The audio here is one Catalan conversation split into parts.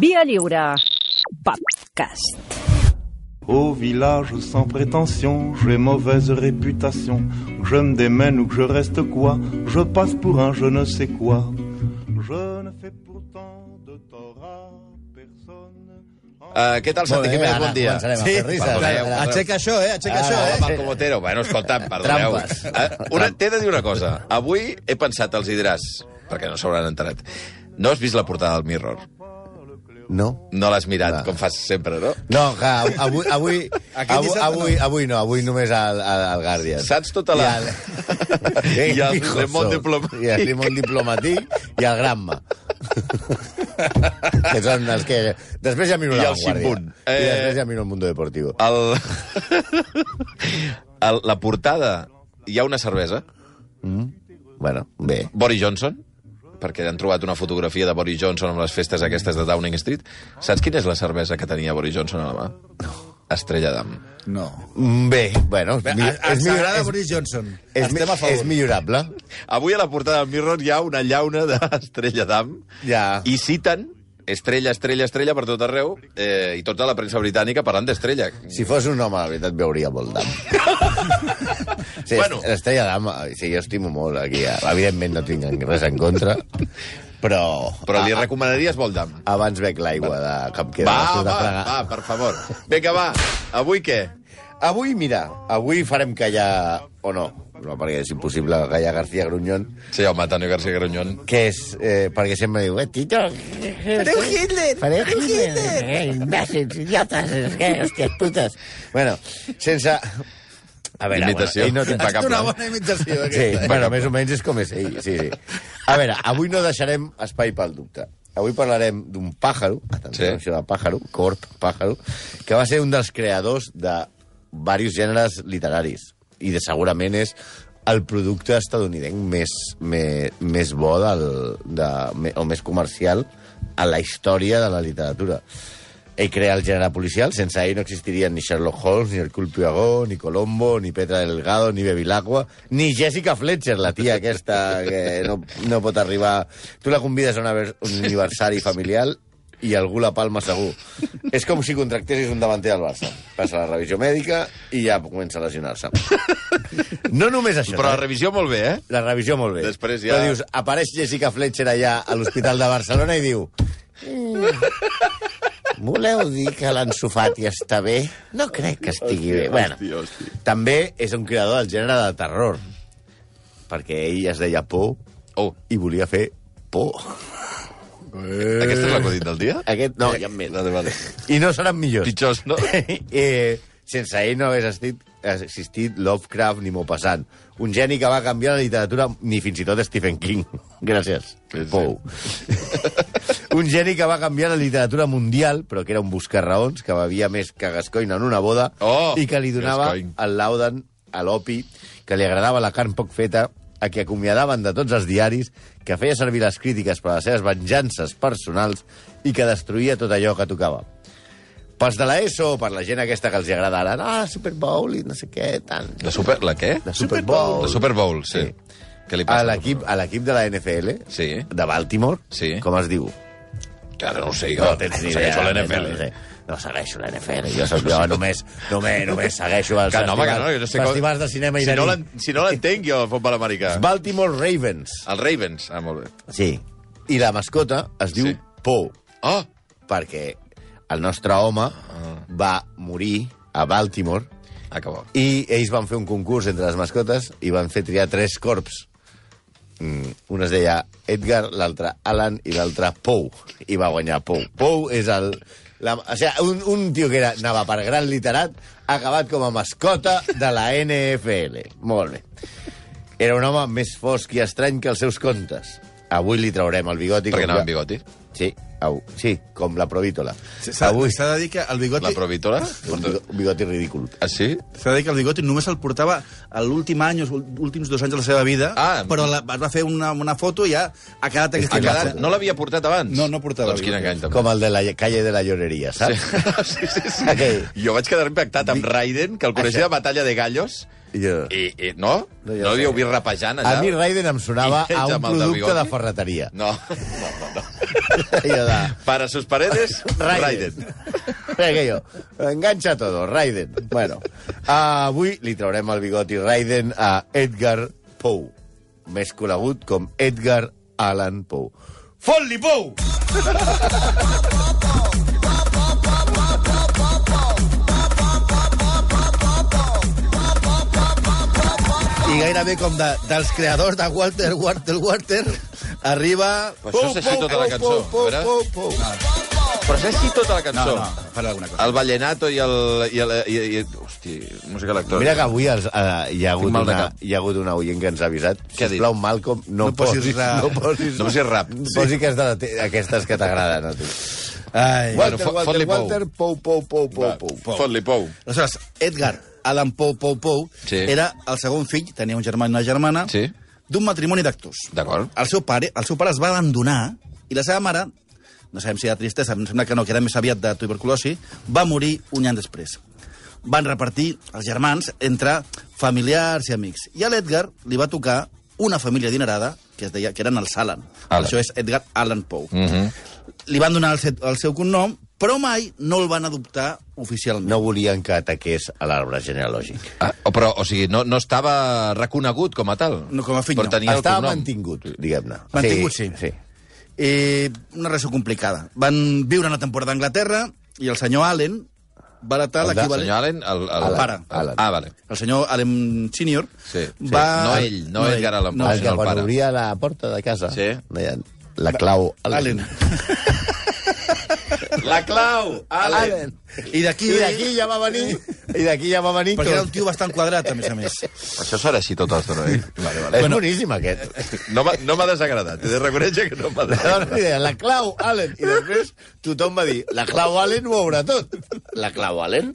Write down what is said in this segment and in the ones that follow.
Via Lliure. Podcast. Au village sans prétention, j'ai mauvaise réputation. Que je me démène ou que je reste quoi, je passe pour un je ne sais quoi. Je ne fais pourtant de tort à personne. Uh, què tal, Santi Bon dia. perdoneu, Ara, Aixeca això, eh? Aixeca Ara, això, eh? Malcom Otero. Bueno, escolta, perdoneu. Trampes. Uh, una, T'he de dir una cosa. Avui he pensat, els hi diràs, perquè no s'hauran enterat. No has vist la portada del Mirror? No. No l'has mirat, Va. com fas sempre, no? No, que avui, avui, avui, avui, avui no, avui només al, al, al Guardian. Saps tota la... I I el Pijoso. Le Monde Diplomatique. I el Le Monde Diplomatique i el Granma. que són els que... Després ja miro I la Vanguardia. Ximpunt. I Eh, després ja miro el Mundo Deportivo. El... el... La portada... Hi ha una cervesa, Bueno, bé. Boris Johnson, perquè han trobat una fotografia de Boris Johnson amb les festes aquestes de Downing Street. Saps quina és la cervesa que tenia Boris Johnson a la mà? Estrella d'Am. No. Mm, Bé, bueno. Bé, mi- millor- és- Boris Johnson. És, Estem a favor. és millorable. Avui a la portada del Mirror hi ha una llauna d'Estrella d'Am Ja. i citen estrella, estrella, estrella per tot arreu eh, i tota la premsa britànica parlant d'estrella. Si fos un home, la veritat, veuria molt d'am. sí, Bueno. L'estrella d'am, sí, jo estimo molt aquí. Evidentment no tinc res en contra, però... Però li a- recomanaries molt d'Am. Abans bec l'aigua de em queda Va, de va, fregar. va, per favor. Vinga, va. Avui què? Avui, mira, avui farem callar... O no, no perquè és impossible callar García Grunyón, Sí, home, Antonio García Grunyón. que és... Eh, perquè sempre diu, eh, Tito... Fareu Hitler! Fareu Fareu Hitler! Eh, imbècils, idiotes, hòsties putes. Bueno, sense... A veure, Imitació. bueno, ell no té Ha estat una Impecable. bona imitació, Sí, eh? bueno, més o menys és com és ell, sí, sí. A veure, avui no deixarem espai pel dubte. Avui parlarem d'un pàjaro, atenció, Sí. sí. això de pàjaro, Corp Pàjaro, que va ser un dels creadors de diversos gèneres literaris i de, segurament és el producte estadounidenc més, més, més bo del, de, o més comercial a la història de la literatura. Ell crea el gènere policial, sense ell no existirien ni Sherlock Holmes, ni Hercule Poirot, ni Colombo, ni Petra Delgado, ni Bevilacqua, ni Jessica Fletcher, la tia aquesta que no, no pot arribar... Tu la convides a un aniversari familiar i algú la palma segur. És com si contractessis un davanter al Barça. Passa la revisió mèdica i ja comença a lesionar-se. No només això. Però la eh? revisió molt bé, eh? La revisió molt bé. Després ja- Però dius, apareix Jessica Fletcher allà a l'Hospital de Barcelona i diu... Mm, voleu dir que l'Ansu Fati està bé? No crec que estigui bé. Bueno, Hòstia, hòstia. també és un creador del gènere de terror, perquè ell es deia Por Oh, i volia fer por. Aquest és l'acudit del dia? Aquest, no, hi ha més. Vale, vale. I no seran millors. Pitjors, no? eh, sense ell no hagués existit, existit Lovecraft ni Maupassant. Un geni que va canviar la literatura, ni fins i tot Stephen King. Gràcies, Sí, sí. Pou. un geni que va canviar la literatura mundial, però que era un buscarraons, que bevia més que Gascoigne en una boda, Oh, i que li donava Gascoigne. el Lauden a l'opi, que li agradava la carn poc feta, a qui acomiadaven de tots els diaris, que feia servir les crítiques per a les seves venjances personals i que destruïa tot allò que tocava. Pels de l'ESO, per la gent aquesta que els agrada ara, ah, Super Bowl i no sé què, tant. La Super... La què? La Super Bowl. La Super Bowl, sí. Sí. Què li A passa? l'equip a l'equip de la NFL, Sí. de Baltimore, Sí. com es diu? Que ara no ho sé, jo. tens ni idea. No, sé. No segueixo l'NFL, jo, soc, jo només, només, només segueixo els Que no, festivals, no, jo no sé com- festivals de cinema Si iraní. no l'en- si no l'entenc, jo, el futbol americà. Baltimore Ravens. Els Ravens. Ah, molt bé. Sí. I la mascota es diu Sí. sí. Pou, Oh! perquè el nostre home Ah. va morir a Baltimore Ah, que bo. i ells van fer un concurs entre les mascotes i van fer triar tres corps. Mm, un es deia Edgar, l'altre Alan i l'altre Pou. I va guanyar Pou. Pou és el... La, o sigui, un, un tio que era, anava per gran literat ha acabat com a mascota de la NFL. Molt bé. Era un home més fosc i estrany que els seus contes. Avui li traurem el bigoti. Perquè com anava amb bigoti. Sí, au, sí, com la provítola. S'ha Avui, s'ha de dir que el bigoti... La provítola? un bigo- bigoti ridícul. Ah, sí? S'ha de dir que el bigoti només el portava a l'últim any, els últims dos anys de la seva vida, Ah. però la, es va fer una, una foto i ja ha quedat Ha aquesta quedat... imatge. No l'havia portat abans? No, no portava Doncs quin bigoti. engany, també. Com el de la calle de la lloreria, saps? Sí, sí, sí. Aquell. Jo vaig quedar impactat amb Raiden, que el coneixia de Batalla de Gallos, Jo... I, i no? No, ja no l'havíeu vist rapejant allà? A mi Raiden em sonava I a un producte de ferreteria. No, no, no. no. De... Para sus paredes, Raiden. Raiden. Aquello. Engancha todo, Raiden. Bueno, uh, avui li traurem el bigoti Raiden a Edgar Poe, més conegut com Edgar Allan Poe. Fot-li, Poe! Gairebé com de, dels creadors de Walter, Walter, Walter, arriba... Però això és així tota la cançó. Pou, pou, pou. Però és així tota la No, cançó. no, farà alguna cosa. El vallenato i el... I el i, i, hosti, música electrònica. Mira que avui els, uh, hi, ha hagut una, hi ha hagut una oient que ens ha avisat. Què ha dit? Sisplau, Malcolm, no, No posis rap. No posis, No posis rap. Posi que és de la aquestes que t'agraden a tu. Ai. Bueno, Walter, fot- Walter. Walter, pou, pou, pou, pou. Pou. Fot-li pou. Aleshores, Edgar Allan Poe Poe Poe Sí. era el segon fill, tenia un germà i una germana, Sí. d'un matrimoni d'actors. D'acord. El seu pare el seu pare es va abandonar i la seva mare, no sabem si de tristesa, em sembla que no, que era més aviat de tuberculosi, va morir un any després. Van repartir els germans entre familiars i amics. I a l'Edgar li va tocar una família adinerada, que es deia que eren els Allan. Allan. Això és Edgar Allan Poe. Mm -hmm. Li van donar el, seu, el seu cognom, però mai no el van adoptar oficialment. No volien que ataqués a l'arbre genealògic. Ah, o, però, o sigui, no, no estava reconegut com a tal. No, com a fill Però no. tenia el Estava cognom. mantingut, diguem-ne. Mantingut, sí. sí. Eh, una relació complicada. Van viure una temporada a Anglaterra i el senyor Allen va heretar El de- l'equivalent... Senyor Allen? El, el, El pare. El, ah, vale. El senyor Allen Senior Sí, sí. va... No ell, no Edgar Allan Poe, no, el sinó que el quan pare. obria la porta de casa Sí. deien la clau Allen. La clau! Allen. I d'aquí... I d'aquí ja va venir, i d'aquí ja va venir Perquè era un tot. tio bastant quadrat, a més a més. Això serà així tota l'estona, eh? Vale, vale. És boníssim, aquest. No m'ha no desagradat, he de reconèixer que no m'ha desagradat. la clau Allen, i després tothom va dir, la clau Allen ho veurà tot. La clau Allen?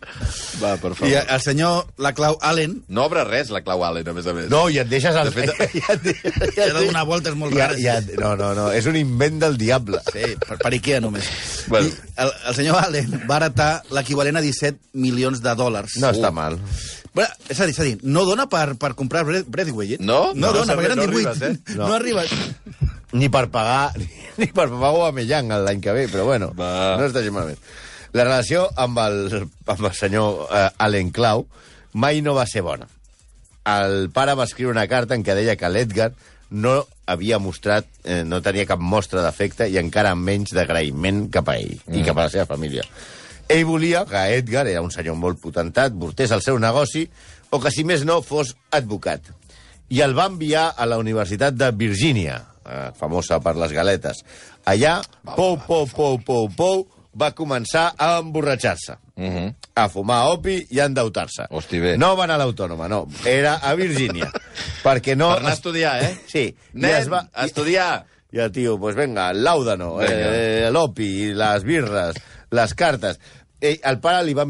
Va, per I el senyor, la Clau Allen, No obre res, la clau Allen, a més a més. No, i et deixes... El... De fet- ja, et deixes- ja, et de donar voltes molt ja, rares. ja, no, no, no, és un invent del diable. Sí, per, per Ikea només. Bueno. I el, el senyor Allen va heretar l'equivalent a 17 milions de dòlars. No està mal. Bueno, és a dir, és a dir, no dona per, per comprar Bre- Breathway, eh? No? No, No, dona, no perquè eren arribes, 18. eh? No, No. arribes. Ni per pagar, ni, ni per pagar Aubameyang l'any que ve, però bueno, Va. no està gens malament. La relació amb el, amb el senyor uh, Allen Clau mai no va ser bona. El pare va escriure una carta en què deia que l'Edgar no havia mostrat, eh, no tenia cap mostra d'afecte i encara menys d'agraïment cap a ell mm. i cap a la seva família. Ell volia que Edgar, era un senyor molt potentat, portés el seu negoci o que, si més no, fos advocat. I el va enviar a la Universitat de Virgínia, eh, famosa per les galetes. Allà, pou, pou, pou, pou, pou, va començar a emborratxar-se, Uh -huh. a fumar opi i a endeutar-se. Hosti, bé. No va anar a l'Autònoma, no. Era a Virgínia. perquè no... Per anar a estudiar, eh? Sí. Nen, I es va... a estudiar! I el tio, pues venga, el làudano, Vinga. eh, l'opi, les birres, les cartes. Ell, el pare li va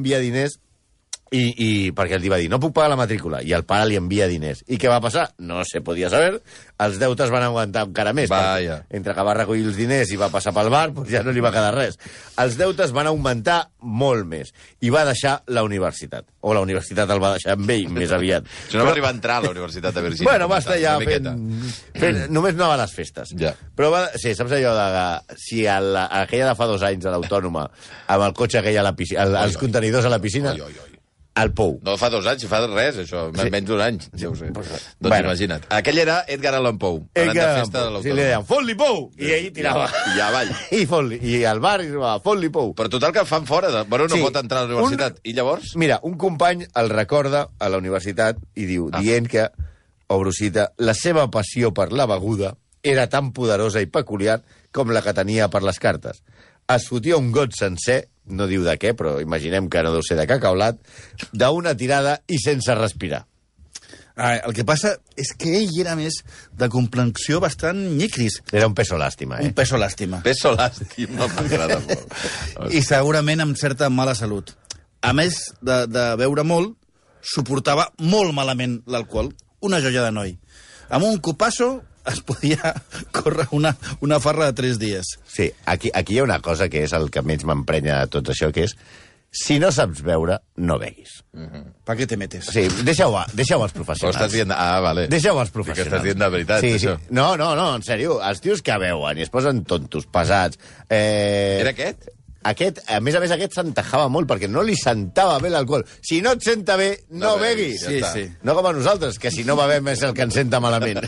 i, i perquè li va dir, no puc pagar la matrícula, i el pare li envia diners. I què va passar? No se podia saber. Els deutes van aguantar encara més. Vaja. Entre que va recollir els diners i va passar pel bar, doncs ja no li va quedar res. Els deutes van augmentar molt més. I va deixar la universitat. O la universitat el va deixar amb ell, més aviat. Si no va arribar a entrar a la Universitat de Virgínia. Bueno, va estar ja fent, fent... Només no a les festes. Ja. Però va... Sí, saps allò de... Si a la, aquella de fa dos anys, a l'Autònoma, amb el cotxe aquell a la piscina, el, els contenidors a la piscina, Oi, oi, oi. El Pou. No fa dos anys, fa res, això, sí. menys d'un any, ja ho sé. Doncs Bueno. imagina't. Aquell era Edgar Allan parlant de festa de sí, li deien, fot-li Pou! I ell tirava. I avall. I, fot I al bar i va, fot-li Pou. Però total que fan fora. De... Bueno, no Sí. pot entrar a la universitat. I llavors? Mira, un company el recorda a la universitat i diu, ah. dient que, obro cita, la seva passió per la beguda era tan poderosa i peculiar com la que tenia per les cartes. Es fotia un got sencer, no diu de què, però imaginem que no deu ser de cacaulat, d'una tirada i sense respirar. Ah, el que passa és que ell era més de complexió bastant nyicris. Era un peso làstima, eh? Un peso làstima. Peso làstima, m'agrada molt. I segurament amb certa mala salut. A més de, de beure molt, suportava molt malament l'alcohol. Una joia de noi. Amb un copasso es podia córrer una, una farra de tres dies. Sí, aquí, aquí hi ha una cosa que és el que menys m'emprenya de tot això, que és si no saps veure, no beguis. Per què te metes? Sí, deixa-ho deixa als Però professionals. estàs dient... Ah, vale. Deixa-ho als Que professionals. estàs dient de veritat, sí, això. Sí. No, no, no, en sèrio. Els tios que veuen i es posen tontos, pesats... Eh... Era aquest? Aquest, a més a més, aquest s'entajava molt perquè no li sentava bé l'alcohol. Si no et senta bé, no, No beguis, beguis. ja Sí, sí. No com a nosaltres, que si no bevem és el que ens senta malament.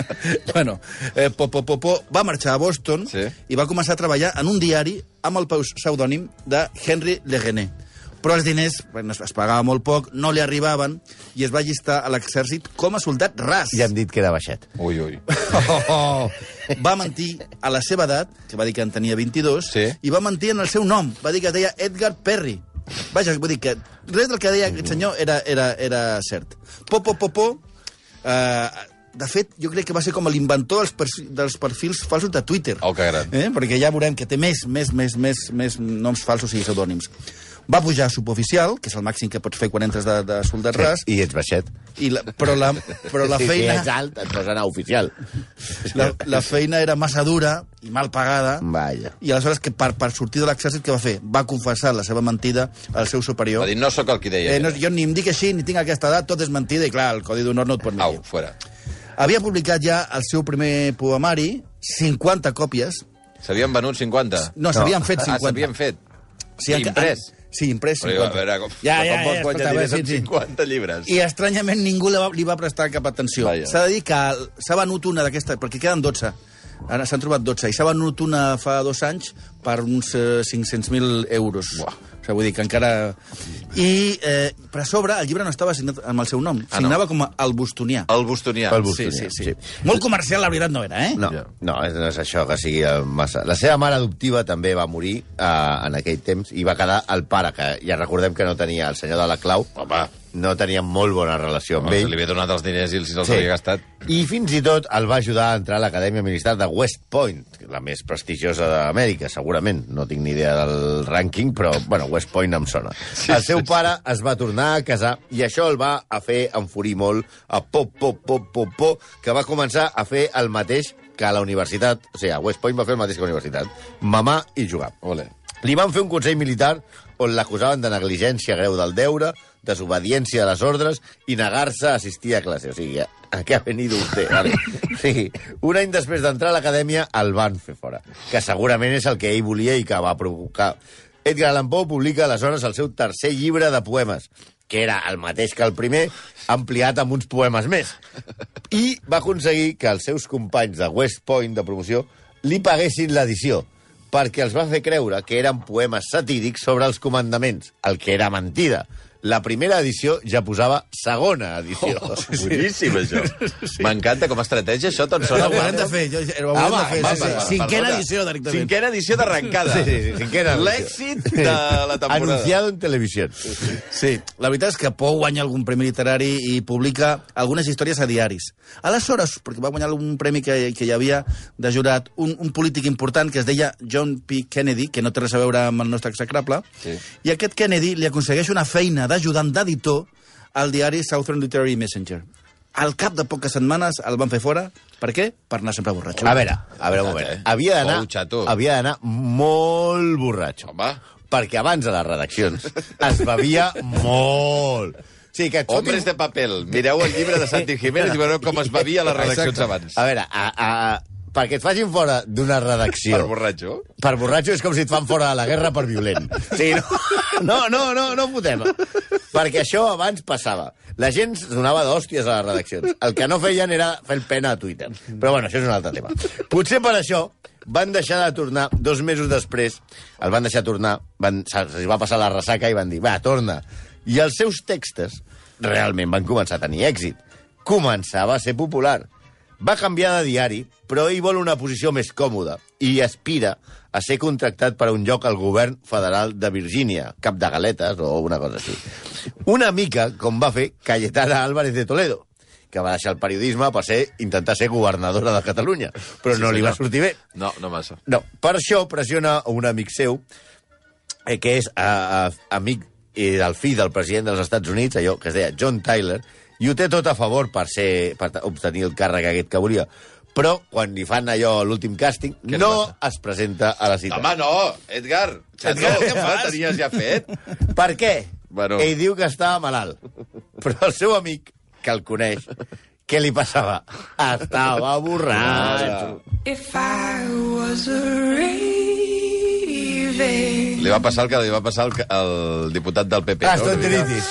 bueno, eh, Popo Popo va marxar a Boston Sí. i va començar a treballar en un diari amb el pseudònim de Henry Leguené. Però els diners bueno, es pagava molt poc, no li arribaven, i es va llistar a l'exèrcit com a soldat ras. Ja hem dit que era baixet. Ui, ui. va mentir a la seva edat, que va dir que en tenia 22, Sí. i va mentir en el seu nom. Va dir que deia Edgar Perry. Vaja, vull dir que res del que deia aquest senyor era, era, era cert. Popo Popo, eh, de fet, jo crec que va ser com l'inventor dels, perfils, dels perfils falsos de Twitter. Oh, que gran. Eh? Perquè ja veurem que té més, més, més, més, més noms falsos i pseudònims. Va pujar a suboficial, que és el màxim que pots fer quan entres de, de soldat ras, I ets baixet. i la, però, la, però la sí, feina... Si ets alt, et posen a oficial. La, la feina era massa dura i mal pagada. Vaja. I aleshores, que per, per sortir de l'exèrcit, què va fer? Va confessar la seva mentida al seu superior. Va dir, no sóc el que deia. Eh, no, jo ni em dic així, ni tinc aquesta edat, tot és mentida, i clar, el codi d'honor no et pot Au, mentir. fora. Havia publicat ja el seu primer poemari, 50 còpies. S'havien venut 50? No, s'havien fet Ah, 50. s'havien fet. Sí, enca- imprès. Sí, imprès Però, 50. a veure, com, ja, com ja, pots ja, guanyar diners sí, amb sí. 50 llibres? I estranyament ningú li va, li va prestar cap atenció. S'ha de dir que s'ha venut una d'aquestes, perquè queden 12. Ara s'han trobat 12, i s'ha venut una fa dos anys per uns eh, 500.000 euros. Buah. Sigui, vull dir que encara... I, eh, per a sobre, el llibre no estava signat amb el seu nom. Ah, no. Signava com a el Bostonià. El Bostonià. El Sí, Bostonià, sí, sí, sí. Molt comercial, la veritat, no era, eh? No, no, és- no és això que sigui eh, massa... La seva mare adoptiva també va morir eh, en aquell temps i va quedar el pare, que ja recordem que no tenia el senyor de la clau, Home, no tenia molt bona relació amb no, ell. li havia donat els diners i els, els Sí. havia gastat. I fins i tot el va ajudar a entrar a l'Acadèmia Militar de West Point, la més prestigiosa d'Amèrica, segurament. No tinc ni idea del rànquing, però, bueno, West Point em sona. Sí, el seu sí, pare es va tornar a casar i això el va a fer enfurir molt a Pop, Pop, Pop, Pop, Pop, que va començar a fer el mateix que a la universitat. O sigui, a West Point va fer el mateix que a la universitat. Mamar i jugar. Ole. Li van fer un consell militar on l'acusaven de negligència greu del deure, desobediència a les ordres i negar-se a assistir a classe. O sigui, a què ha venido usted? Vale. Sigui, un any després d'entrar a l'acadèmia el van fer fora, que segurament és el que ell volia i que va provocar. Edgar Allan Poe publica aleshores el seu tercer llibre de poemes, que era el mateix que el primer, ampliat amb uns poemes més. I va aconseguir que els seus companys de West Point de promoció li paguessin l'edició, perquè els va fer creure que eren poemes satírics sobre els comandaments, el que era mentida. La primera edició ja posava segona edició. Oh, boníssim, això. M'encanta com a estratègia, això te'n sona. Ho haurem de fer, jo, ho haurem de fer. home, sí, sí. home, Cinquena edició, directament. Cinquena edició d'arrencada. Sí, sí, sí, cinquena edició. L'èxit de la temporada. Anunciado en televisió. Sí, la veritat és que Pou guanya algun premi literari i publica algunes històries a diaris. Aleshores, perquè va guanyar un premi que, que hi havia de jurat, un, un polític important que es deia John P. Kennedy, que no té res a veure amb el nostre execrable, Sí. i aquest Kennedy li aconsegueix una feina d'ajudant d'editor al diari Southern Literary Messenger. Al cap de poques setmanes el van fer fora. Per què? Per anar sempre borratxo. A veure, a veure un moment. Eh? Havia d'anar xato. havia d'anar molt borratxo. Home, Perquè abans a les redaccions es bevia molt. O sigui, que et fotin- hombres de papel. Mireu el llibre de Santi Jiménez i veureu com es bevia a les redaccions Exacte. abans. A veure, a, a, perquè et facin fora d'una redacció... Per borratxo. Per borratxo és com si et fan fora de la guerra per violent. Sí, no, no, no, no, no fotem. Perquè això abans passava. La gent es donava d'hòsties a les redaccions. El que no feien era fer el pena a Twitter. Però bueno, això és un altre tema. Potser per això van deixar de tornar dos mesos després, el van deixar tornar, van, se'ls va passar la ressaca i van dir, va, torna. I els seus textos realment van començar a tenir èxit. Començava a ser popular. Va canviar de diari, però ell vol una posició més còmoda i aspira a ser contractat per a un lloc al govern federal de Virgínia, cap de galetes o una cosa així. Una mica com va fer Cayetana Álvarez de Toledo, que va deixar el periodisme per ser, intentar ser governadora de Catalunya, però Sí, no li va sortir bé. No, no massa. No, per això pressiona un amic seu, eh, que és a, a, amic eh, del fill del president dels Estats Units, allò que es deia John Tyler, i ho té tot a favor per, ser, per obtenir el càrrec aquest que volia. Però, quan li fan allò, l'últim càsting, Què no passa? es presenta a la cita. Home, no, Edgar. Què no fas? tenies ja fet? Per què? Bueno. Ell diu que estava malalt. Però el seu amic, que el coneix, què li passava? Estava borratxo. If I was a raven. Li va passar el que li va passar al, diputat del PP. Gastroenteritis.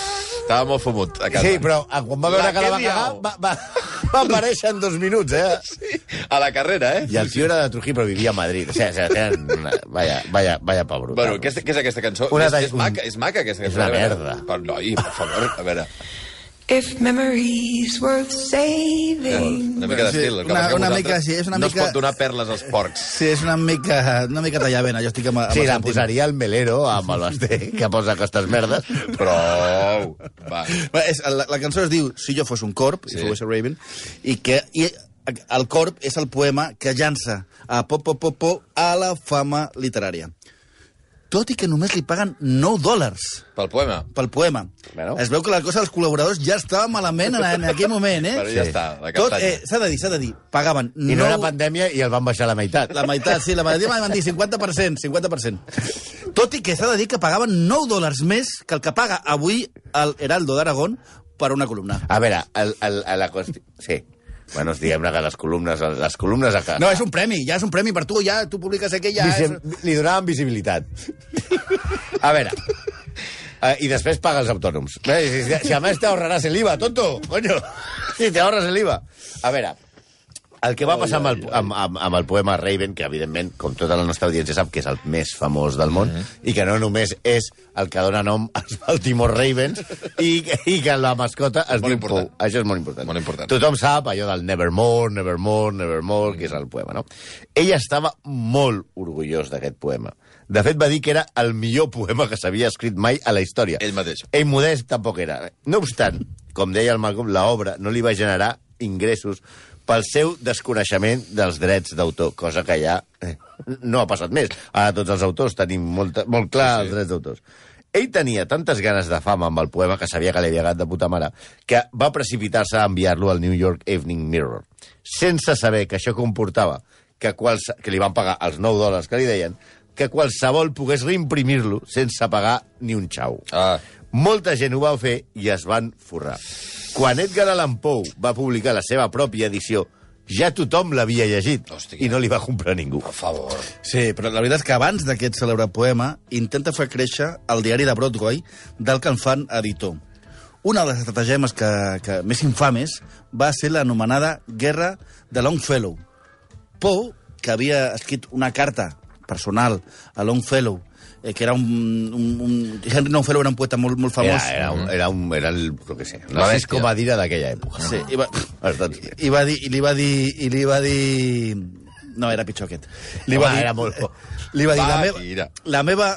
Estava molt fumut a casa. Sí, però eh, quan va veure La que la va cagar, va, va, va aparèixer en dos minuts, eh? Sí, a la carrera, eh? I el tio era de Trujillo, però vivia a Madrid. O sigui, o sigui, una... Vaya, vaya, vaya pa brutal. Bueno, què és, què és aquesta cançó? Una és, és, maca, és maca, aquesta És cançó. una a veure. merda. Per, noi, per favor, a veure. If memories worth saving. Una mica Sí, d'estil. que una- una mica, sí, és una no mica- es pot donar perles als porcs. Sí, és una mica, una mica tallavena, jo estic amb, amb Sí, la posaria el Melero amb el Basté, que posa aquestes merdes. Prou. Va. Bé, És, la, la cançó es diu Si jo fos un corp, Sí. sí. I was a raven, i que i el corp és el poema que llança a po, po, po, po a la fama literària. Tot i que només li paguen 9 dòlars Pel poema. pel poema. Bueno. Es veu que la cosa dels col·laboradors ja estava malament en, en aquell moment, eh? Però ja està, la Tot, eh, s'ha de dir, s'ha de dir, pagaven I no era pandèmia i el van baixar a la meitat. La meitat, sí, la meitat van dir 50%, 50%. Tot i que s'ha de dir que pagaven 9 dòlars més que el que paga avui el Heraldo d'Aragón per una columna. A veure, el, el, el, la qüestió... Sí. Bueno, diguem-ne que les columnes... Les columnes a casa... No, és un premi, ja és un premi per tu, ja tu publiques aquí, ja és... Li donaven visibilitat. A veure... Uh, I després paga els autònoms. Eh, Si, si, si a més t'ahorraràs el IVA, tonto, coño. Si t'ahorres el IVA. A veure, el que va passar amb el, amb, amb, amb el poema Raven, que evidentment, com tota la nostra audiència sap, que és el més famós del món, i que no només és el que dona nom als Baltimore Ravens, i, i que la mascota es Molt diu important. Pou. Això és molt important. Molt important. Tothom sap allò del Nevermore, Nevermore, Nevermore, que és el poema, no? Ell estava molt orgullós d'aquest poema. De fet, va dir que era el millor poema que s'havia escrit mai a la història. Ell mateix. Ell modest tampoc era. No obstant, com deia el Malcolm, l'obra no li va generar ingressos pel seu desconeixement dels drets d'autor, cosa que ja eh, no ha passat més. Ara tots els autors tenim molt, molt clar sí, sí. els drets d'autors. Ell tenia tantes ganes de fama amb el poema que sabia que li havia agradat de puta mare que va precipitar-se a enviar-lo al New York Evening Mirror, sense saber que això comportava que, quals, que li van pagar els 9 dòlars que li deien, que qualsevol pogués reimprimir-lo sense pagar ni un xau. Ah, Molta gent ho va fer i es van forrar. Quan Edgar Allan Poe va publicar la seva pròpia edició, ja tothom l'havia llegit Hòstia. i no li va comprar ningú. per favor. Sí, però la veritat és que abans d'aquest cèlebre poema intenta fer créixer el diari de Broadway del que en fan editor. Una de les estratagemes que, que més infames va ser l'anomenada Guerra de Longfellow. Poe, que havia escrit una carta personal a Longfellow, eh, que era un, un, un... Henry Longfellow era un poeta molt, molt famós. Era, era, un, era, un, era el, jo què sé, La la bèstia. Madira d'aquella època. Sí, i va, i va dir, i li va dir, i li va dir... No, era pitjor aquest. Li Home, va dir, era molt bo. Li va dir, Va, la meva, tira. la meva,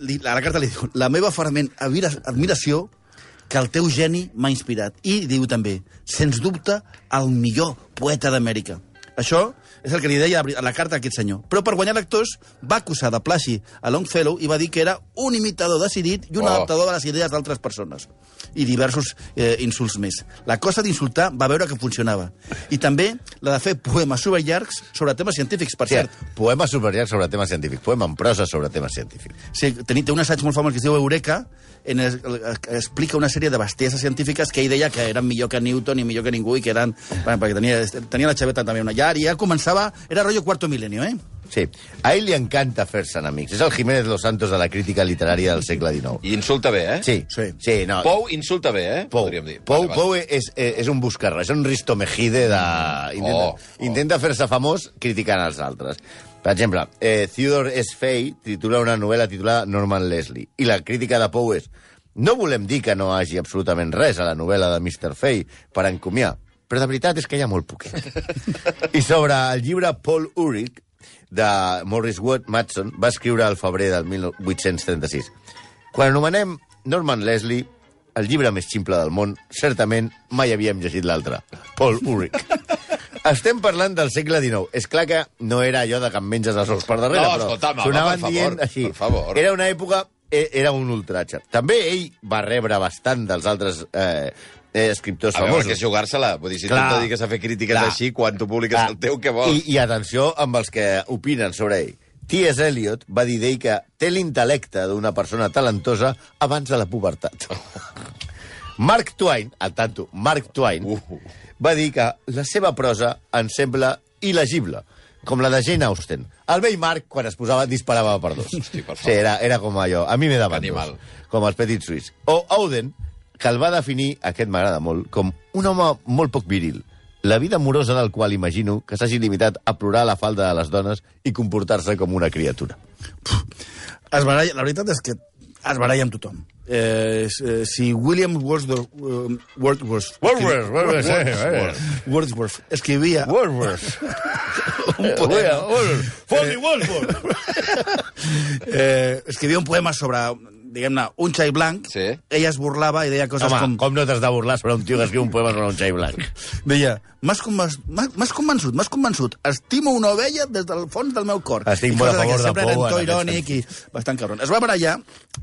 li, a la carta li diu, la meva admira- admiració que el teu geni m'ha inspirat. I diu també, sens dubte, el millor poeta d'Amèrica. Això és el que li deia a la carta a aquest senyor. Però per guanyar lectors va acusar de plagi a Longfellow i va dir que era un imitador decidit i un Oh. adaptador de les idees d'altres persones. I diversos eh, insults més. La cosa d'insultar va veure que funcionava. I també la de fer poemes superllargs sobre temes científics, per Sí, cert. poema superior sobre temes científics, poema en prosa sobre temes científics. Sí, té un assaig molt famós que es diu Eureka, en es- explica una sèrie de bestieses científiques que ell deia que eren millor que Newton i millor que ningú i que eren... Bueno, perquè tenia, tenia la xaveta també una llar i ja començava... Era rotllo cuarto milenio, eh? Sí, a ell li encanta fer-se enemics. És el Jiménez Los Santos de la crítica literària del segle XIX. I insulta bé, eh? Sí, Sí. sí no. Pou insulta bé, eh? Pou, Podríem dir. Pou, Vale, vale. Pou és, és, és un buscarra, és un Risto Mejide de... Intenta, Oh, oh. intenta fer-se famós criticant els altres. Per exemple, eh, Theodore S. Fay titula una novel·la titulada Norman Leslie, i la crítica de Pou és no volem dir que no hagi absolutament res a la novel·la de Mr. Fay per encomiar, però de veritat és que hi ha molt poquet. I sobre el llibre Paul Ulrich, de Morris Wood Matson, va escriure al febrer del 1836. Quan anomenem Norman Leslie, el llibre més ximple del món, certament mai havíem llegit l'altre, Paul Ulrich. Estem parlant del segle XIX. És clar que no era allò de que em menges els ous per darrere, No, però escolta'm, home, sonaven per favor, dient així. favor. Era una època... eh, Era un ultratge. També ell va rebre bastant dels altres eh, eh, escriptors A veure, famosos. que és jugar-se-la. Vull dir, si Clar. tu dediques a fer crítiques Clar. així, quan tu publiques Clar. el teu, què vols? I, I atenció amb els que opinen sobre ell. T.S. Eliot va dir d'ell que té l'intel·lecte d'una persona talentosa abans de la pubertat. Mark Twain, al tanto, Mark Twain, va dir que la seva prosa ens sembla il·legible, com la de Jane Austen. El vell Mark, quan es posava, disparava per dos. Hosti, per favor. sí, era, era com allò. A mi m'he de Animal. com els petits suïs. O Auden, que el va definir, aquest m'agrada molt, com un home molt poc viril. La vida amorosa del qual imagino que s'hagi limitat a plorar a la falda de les dones i comportar-se com una criatura. Es baralla, la veritat és que es baralla amb tothom. Eh, eh, si William Wordsworth, uh, Wordsworth, Wordsworth, Wordsworth, eh, eh. Wordsworth escrivia Wordsworth. un poema, Foley Wordsworth. eh, escrivia un poema sobre, diguem-ne, un xai blanc, Sí. ella es burlava i deia coses Home, com... com... no t'has de burlar sobre un tio que escriu un poema sobre un xai blanc? Deia, m'has convençut, m'has convençut, m'has convençut. Estimo una ovella des del fons del meu cor. Estic molt a favor de Sempre Pou aquest irònic i bastant cabron. Es va barallar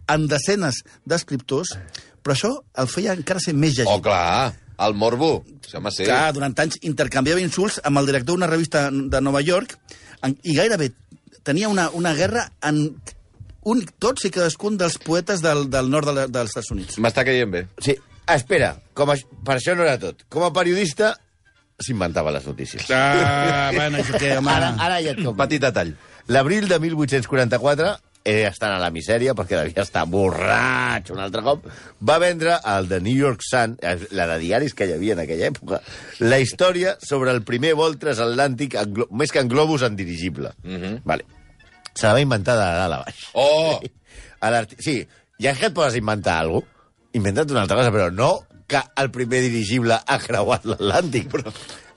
amb desenes d'escriptors, però això el feia encara ser més llegit. Oh, clar, el morbo. Sí, home, sí. Clar, durant anys intercanviava insults amb el director d'una revista de Nova York i gairebé tenia una, una guerra en un, tots i cadascun dels poetes del, del nord de la, dels Estats Units. M'està caient bé. Sí, espera, com a, per això no era tot. Com a periodista, s'inventava les notícies. Ah, bueno, això que, home... Ara, ara ja et Un com. petit detall. L'abril de 1844, ell estant a la misèria, perquè devia estar borratx un altre cop, va vendre al The New York Sun, eh, la de diaris que hi havia en aquella època, la història sobre el primer vol transatlàntic, en més que en globus, en dirigible. Mhm. vale. Se la va inventar de dalt a baix. Oh! A sí, ja que et poses a inventar alguna cosa, inventa't una altra cosa, però no que el primer dirigible ha creuat l'Atlàntic.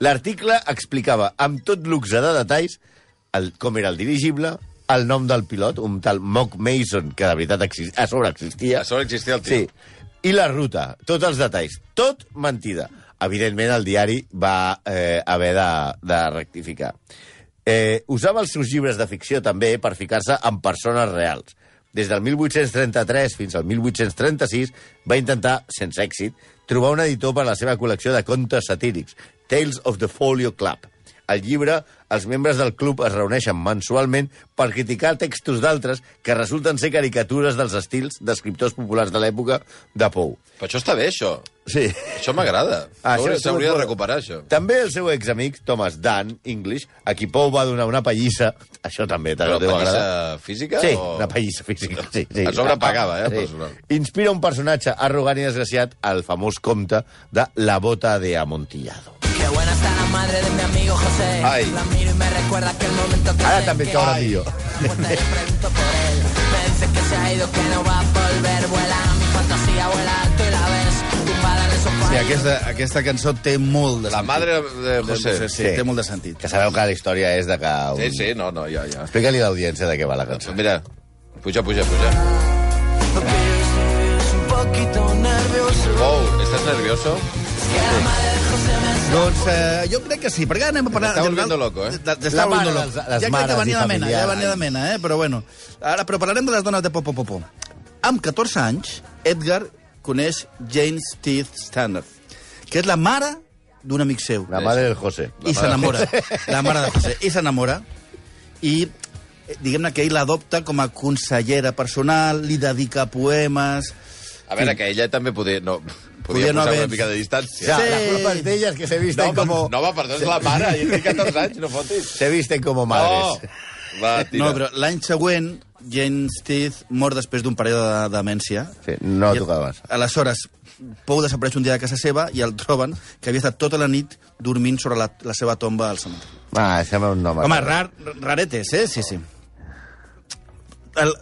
L'article explicava amb tot luxe de detalls el, com era el dirigible, el nom del pilot, un tal Mock Mason, que de veritat exist, a sobre existia. A sobre existia el tio. Sí. I la ruta, tots els detalls. Tot mentida. Evidentment, el diari va eh, haver de, de rectificar. Eh, usava els seus llibres de ficció també per ficar-se amb persones reals. Des del 1833 fins al 1836 va intentar, sense èxit, trobar un editor per a la seva col·lecció de contes satírics, Tales of the Folio Club. Al llibre, els membres del club es reuneixen mensualment per criticar textos d'altres que resulten ser caricatures dels estils d'escriptors populars de l'època de Pou. Però això està bé, això. Sí. Això m'agrada. Ah, S'hauria de recuperar, això. També el seu examic, Thomas Dunn, English, a qui Pou va donar una pallissa, això també te Però deu agradar. pallissa física Sí, o- una pallissa física. Sí, sí. A sobre pagava, eh, personal. Inspira un personatge arrogant i desgraciat al famós comte de La bota de Amontillado. Qué buena está la madre de mi amigo José. Ay. La miro y me recuerda aquel momento que també et que- millor. Pues te pregunto por él. Me dice que se ha ido, que no va a volver. Vuela, mi fantasía vuela alto y la ves tumbada en el sofá. Sí, aquesta, aquesta cançó té molt de La sentit. madre de José. Sí, sí, té molt de sentit. Que sabeu que la història és de que... Un... Sí, sí, no, no, ja, ja. Explica-li a l'audiència de què va la cançó. Mira, puja, puja, puja. Oh, ¿estás nervioso? Doncs eh, jo crec que sí, perquè ara anem a parlar... T'està general, volviendo loco, eh? T'està volviendo loco. les- les ja crec que venia de mena, ja venia de mena, eh? Però bueno. Ara, però parlarem de les dones de Popo Popo. Amb 14 anys, Edgar coneix Jane Steve Standard, que és la mare d'un amic seu. La mare del José. I s'enamora. La mare de José. I s'enamora. I eh, diguem-ne que ell l'adopta com a consellera personal, li dedica poemes... A veure, que ella també podia... No, Podia no posar haver- una mica de distància. sea, Sí. la culpa es de ellas que se visten No, como... no, va, perdó, és la mare. Jo tinc 14 anys, no fotis. Se visten como madres. No. Va, tira. No, però l'any següent, Jane Steve mor després d'un període de demència. Sí, no I- tocaves. Aleshores, Pou desapareix un dia de casa seva i el troben que havia estat tota la nit dormint sobre la, la seva tomba al cementiri. Ah, sembla un nom. Home, rar, raretes, eh? Sí, sí. El,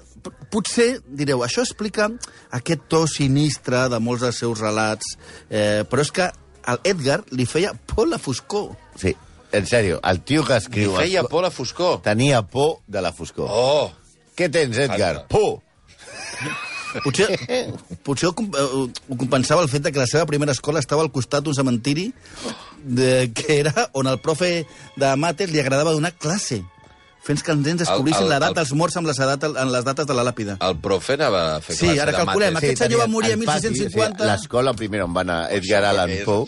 potser, direu, això explica aquest to sinistre de molts dels seus relats, eh, però és que al Edgar li feia por la foscor. Sí, en sèrio, el tio que Li escriu... feia els- por la foscor. Tenia por de la foscor. Oh! Què tens, Edgar? Fanta. Por! Potser, potser ho, eh, ho compensava el fet de que la seva primera escola estava al costat d'un cementiri de, que era on el profe de mates li agradava donar classe fent que els nens descobrissin l'edat el- dels morts amb les, edat, en les dates de la làpida. El profe anava a fer Sí, ara calculem, mates. Aquest senyor va morir a pati, 1650. o sigui, L'escola primera on va anar Edgar Allan Poe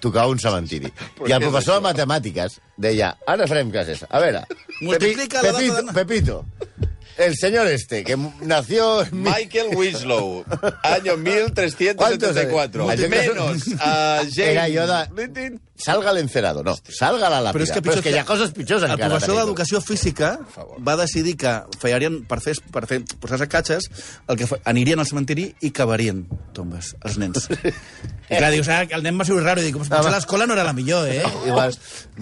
tocava un cementiri. I el professor de matemàtiques deia, ara farem classes. A veure, Multiplica la data Pepito, de- Pepito, el señor este, que nació... en Michael Winslow, año 1374. ¿Cuántos? Menos a James... Era jo de... Salga al encerado. No, salga la làpida. Però és que, Però és pitjor que hi ha coses pitjors el encara. professor Tenido. d'educació física va decidir que feien per fer, per fer posar-se catxes, el que fa, anirien al cementiri i cavarien tombes, els nens. I clar, dius, ah, el nen va ser raro, i dic, potser l'escola no era la millor, eh? Igual,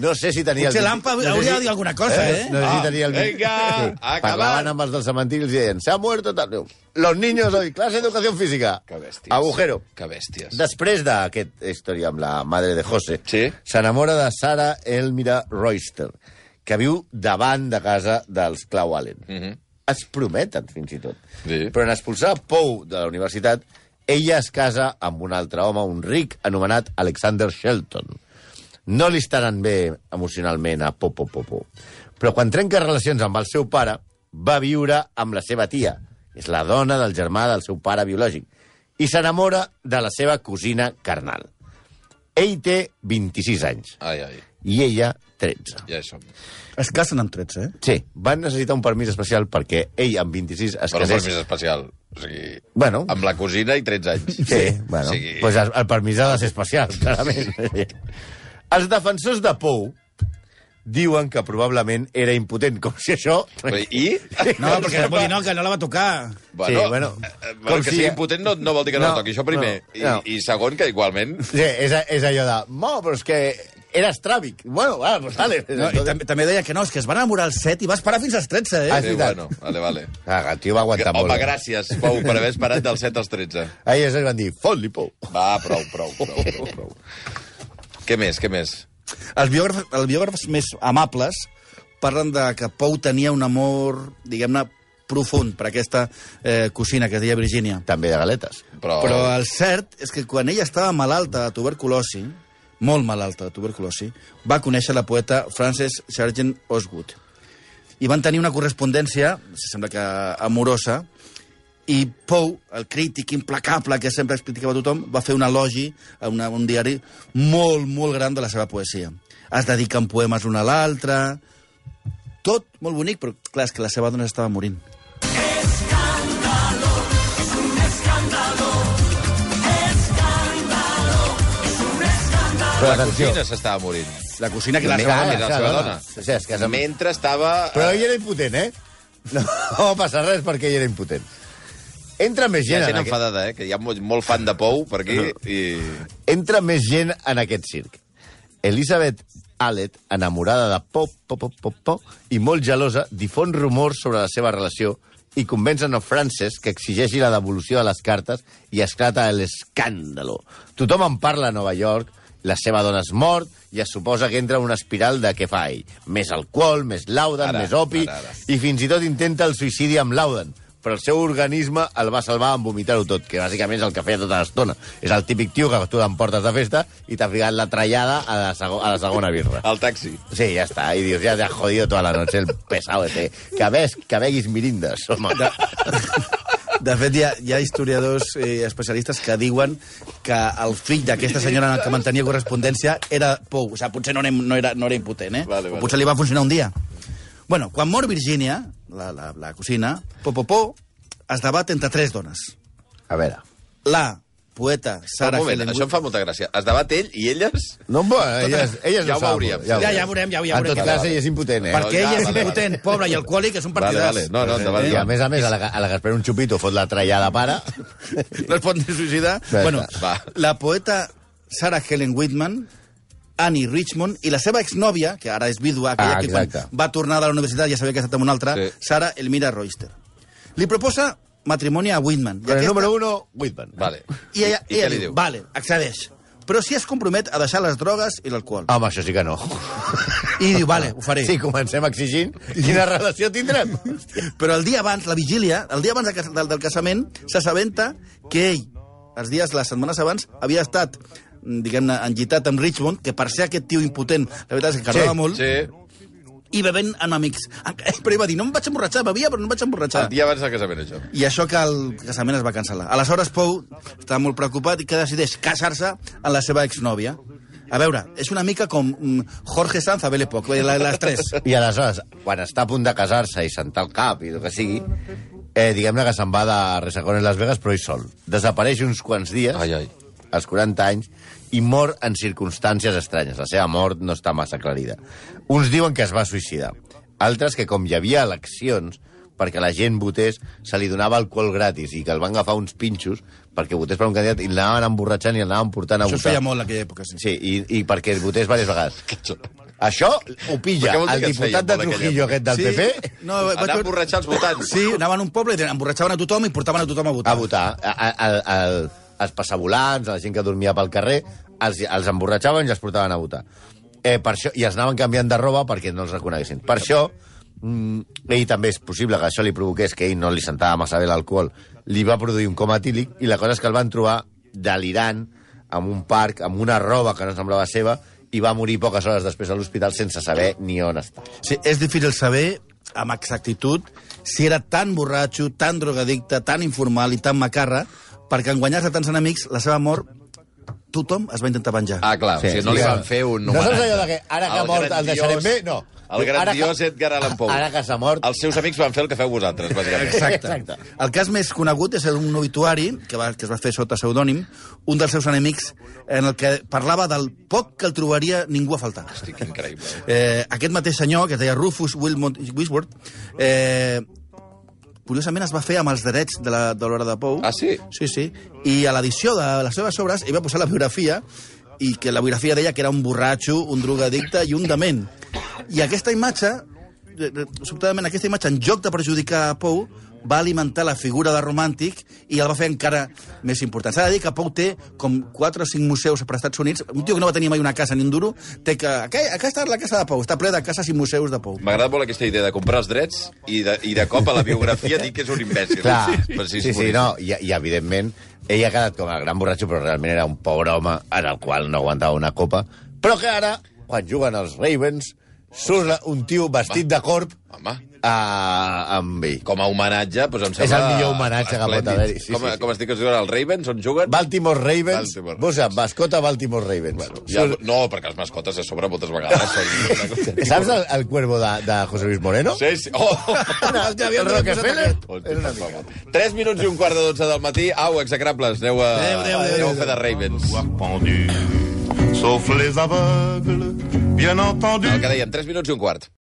no sé si tenia... Potser el- l'AMPA no hauria de dir alguna cosa, eh? No sé si Ah, tenia el... venga, a acabar. Parlaven amb els del cementiri i els deien, se ha muerto tal... Los niños hoy, clase de educación física. Que bèsties. Agujero. Que bèsties. Després d'aquesta història amb la madre de José, Sí. S'enamora de Sara Elmira Royster, que viu davant de casa dels Clau Allen. Mhm. Es prometen, fins i tot. Sí. Però en expulsar Pou de la universitat, ella es casa amb un altre home, un ric, anomenat Alexander Shelton. No li estaran bé emocionalment a Popo Popo. Però quan trenca relacions amb el seu pare, va viure amb la seva tia. És la dona del germà del seu pare biològic. I s'enamora de la seva cosina carnal. Ell té 26 anys Ai, ai, i ella 13. ja hi som. Es casen amb 13, eh? Sí, van necessitar un permís especial perquè ell amb 26 es Però un casés... permís especial. O sigui, Bueno. amb la cosina i 13 anys. Sí, bueno, O sigui, pues el, el permís ha de ser especial, clarament. Els defensors de Pou diuen que probablement era impotent, com si això... I? No, perquè vol dir no, que no la va tocar. Bueno, Sí, bueno, eh, eh, com que si- sigui impotent no, no vol dir que no, No, toqui, això primer. no, no. I, I segon, que igualment... Sí, és, és allò de... No, però és que era estràbic. Bueno, va, pues dale. No, i també, també deia que no, és que es van enamorar als 7 i va esperar fins als 13, eh? Ah, Sí, bueno, vale, vale. Ah, el tio va aguantar Home, molt. bé. gràcies, Pau, per haver esperat del 7 als 13. Ahir es van dir, fot-li, Pou. Va, prou, prou, prou, prou, prou. Què més, què més? Els biògrafs, els biògrafs més amables parlen de que Pou tenia un amor, diguem-ne, profund per aquesta eh, cosina que es deia Virginia. També de galetes. Però, Però el cert és que quan ella estava malalta de tuberculosi, molt malalta de tuberculosi, va conèixer la poeta Frances Sargent Osgood. I van tenir una correspondència, sembla que amorosa, i Pou, el crític implacable que sempre criticava a tothom, va fer un elogi a una, un diari molt, molt gran de la seva poesia. Es dediquen poemes l'un a l'altre... Tot molt bonic, però clar, és que la seva dona estava morint. Però la atenció. cosina s'estava morint. La cosina que la Mentre- seva dona... la la seva seva dona. dona. O sigui, casa amb- Mentre estava... Però ell era impotent, eh? No, no va passar res perquè ell era impotent. Entra més gent, gent en aquest... enfadada, eh? Que hi ha molt, molt fan de Pou per aquí i... Entra més gent en aquest circ. Elizabeth Allet, enamorada de Pop, Pop, Pop, Pop, Pop, i molt gelosa, difon rumors sobre la seva relació i convencen a Frances que exigeixi la devolució de les cartes i esclata l'escàndalo. Tothom en parla a Nova York, la seva dona és mort i es suposa que entra en una espiral de què fa ell. Més alcohol, més Lauden, Ara, més opi, ara, ara. i fins i tot intenta el suïcidi amb Lauden, però el seu organisme el va salvar amb vomitar-ho tot, que bàsicament és el que feia tota l'estona. És el típic tio que tu t'emportes de festa i t'ha ficat la trallada a la, a la segona birra. Al taxi. Sí, ja està. I dius, ja te ha jodido toda la noche el pesado este. Que, ves, que beguis mirindes, home. De fet, hi ha, hi ha historiadors eh, especialistes que diuen que el fill d'aquesta senyora amb que mantenia correspondència era Pou. O sigui, potser no era, no era, no era impotent, eh? Vale, vale. O potser li va funcionar un dia. Bueno, quan mor Virginia, la, la, la cosina, Popopó es debat entre tres dones. A veure. La poeta Sarah un moment, Helen això em fa molta gràcia. Es debat ell i elles... No, bueno, elles, elles Ja no ho saben, veuríem. Ja, ja veurem, ja, ja En veurem. tot cas, ell és impotent, eh? Perquè ell Ja, és vale, impotent, pobre i alcohòlic, és un Vale, partidàs. vale. No, no, endavant. I a més a més, a la, a la que es pren un xupito fot la trallada pare. no es pot ni suïcidar. Ja bueno, la poeta Sarah Helen Whitman, Annie Richmond, i la seva exnòvia, que ara és vídua, aquella Ah, que quan va tornar de la universitat ja sabia que ha estat amb una altra, Sí. Sarah Elmira Royster. Li proposa matrimoni a Whitman. I Però el aquesta- número uno, Whitman. Vale. I ella, I ella què li diu, vale, accedeix. Però si es compromet a deixar les drogues i l'alcohol. Home, això sí que no. I diu, vale, ho faré. Si comencem exigint, quina relació tindrem? Però el dia abans, la vigília, el dia abans del, del, del casament, s'assabenta que ell, els dies, les setmanes abans, havia estat diguem-ne, enllitat amb Richmond, que per ser aquest tio impotent, la veritat és que cardava Sí, molt, Sí, i bevent amb amics. Però ell va dir, no em vaig emborratxar, bevia, però no em vaig emborratxar. el dia abans del casament, això. I això que el casament es va cancel·lar. Aleshores, Pou estava molt preocupat i que decideix casar-se amb la seva exnòvia. A veure, és una mica com mm, Jorge Sanz a Belle Époque, la- les tres. I aleshores, quan està a punt de casar-se i sentar el cap i el que sigui, eh, diguem-ne que se'n va de Resacón en Las Vegas, però ell sol. Desapareix uns quants dies, Ai, ai. als 40 anys, i mor en circumstàncies estranyes. La seva mort no està massa aclarida. Uns diuen que es va suïcidar. Altres que, com hi havia eleccions, perquè la gent votés, se li donava alcohol gratis i que el van agafar uns pinxos perquè votés per un candidat i l'anaven emborratxant i l'anaven portant a Això es votar. feia molt en aquella època, sí. Sí, i, i perquè votés diverses vegades. Això ho pilla el diputat de Trujillo, aquest del Sí. PP, No, vaig Anar a emborratxar els votants. Sí, anaven a un poble i emborratxaven a tothom i portaven a tothom a votar. a votar. A, a, a, a, als passavolants, la gent que dormia pel carrer, els, els emborratxaven i els portaven a votar. Eh, per això, I els anaven canviant de roba perquè no els reconeguessin. Per això, mm, ell també és possible que això li provoqués que ell no li sentava massa bé l'alcohol, li va produir un coma etílic i la cosa és que el van trobar delirant en un parc, amb una roba que no semblava seva, i va morir poques hores després a l'hospital sense saber ni on està. Sí, és difícil saber amb exactitud si era tan borratxo, tan drogadicte, tan informal i tan macarra, perquè en guanyar-se tants enemics, la seva mort, tothom es va intentar venjar. Ah, clar, sí, o sigui, no li sí, van clar. fer un No saps allò de que ara que ha mort el deixarem bé? No. El grandiós que- Edgar Allan Poe. Ara que s'ha mort... Els seus amics van fer el que feu vosaltres, bàsicament. Exacte. Exacte. El cas més conegut és un obituari que, va, que es va fer sota pseudònim, un dels seus enemics, en el que parlava del poc que el trobaria ningú a faltar. Hosti, increïble. Eh, aquest mateix senyor, que es deia Rufus Wilmot Wisworth, eh, curiosament es va fer amb els drets de la- de l'hora de, Pou. Ah, sí? Sí, sí. I a l'edició de les seves obres ell va posar la biografia i que la biografia deia que era un borratxo, un drogadicte i un dement. I aquesta imatge, sobtadament aquesta imatge, en lloc de perjudicar a Pou, va alimentar la figura de romàntic i el va fer encara més important. S'ha de dir que Pou té com 4 o 5 museus per Estats Units. Un tio que no va tenir mai una casa ni un duro, té que... Aquesta, aquesta és la casa de Pou, està ple de cases i museus de Pou. M'ha agradat molt aquesta idea de comprar els drets i de, i de cop a la biografia dir que és un imbècil. Clar, Per sí, si sí, sí, no, i, i evidentment ell ha quedat com el gran borratxo, però realment era un pobre home en el qual no aguantava una copa, però que ara, quan juguen els Ravens, surt un tio vestit de corp Home, a, amb ell. com a homenatge, doncs em És sembla... el millor homenatge que pot haver-hi, sí, com, sí, sí. com es diu que es diuen els Ravens, on juguen? Baltimore Ravens, Baltimore. Bosa, mascota Baltimore Ravens. Bueno, Ja, no, perquè els mascotes a sobre moltes vegades són... Saps el, el cuervo de, de José Luis Moreno? Sí, sí. Oh! El que havia Rockefeller? 3 minuts i un quart de 12 del matí. Au, execrables, aneu a, Adéu, adéu, adéu, aneu a adéu. fer de Ravens. Voir pendu, sauf les aveugles, bien entendu. El que dèiem, 3 minuts i un quart.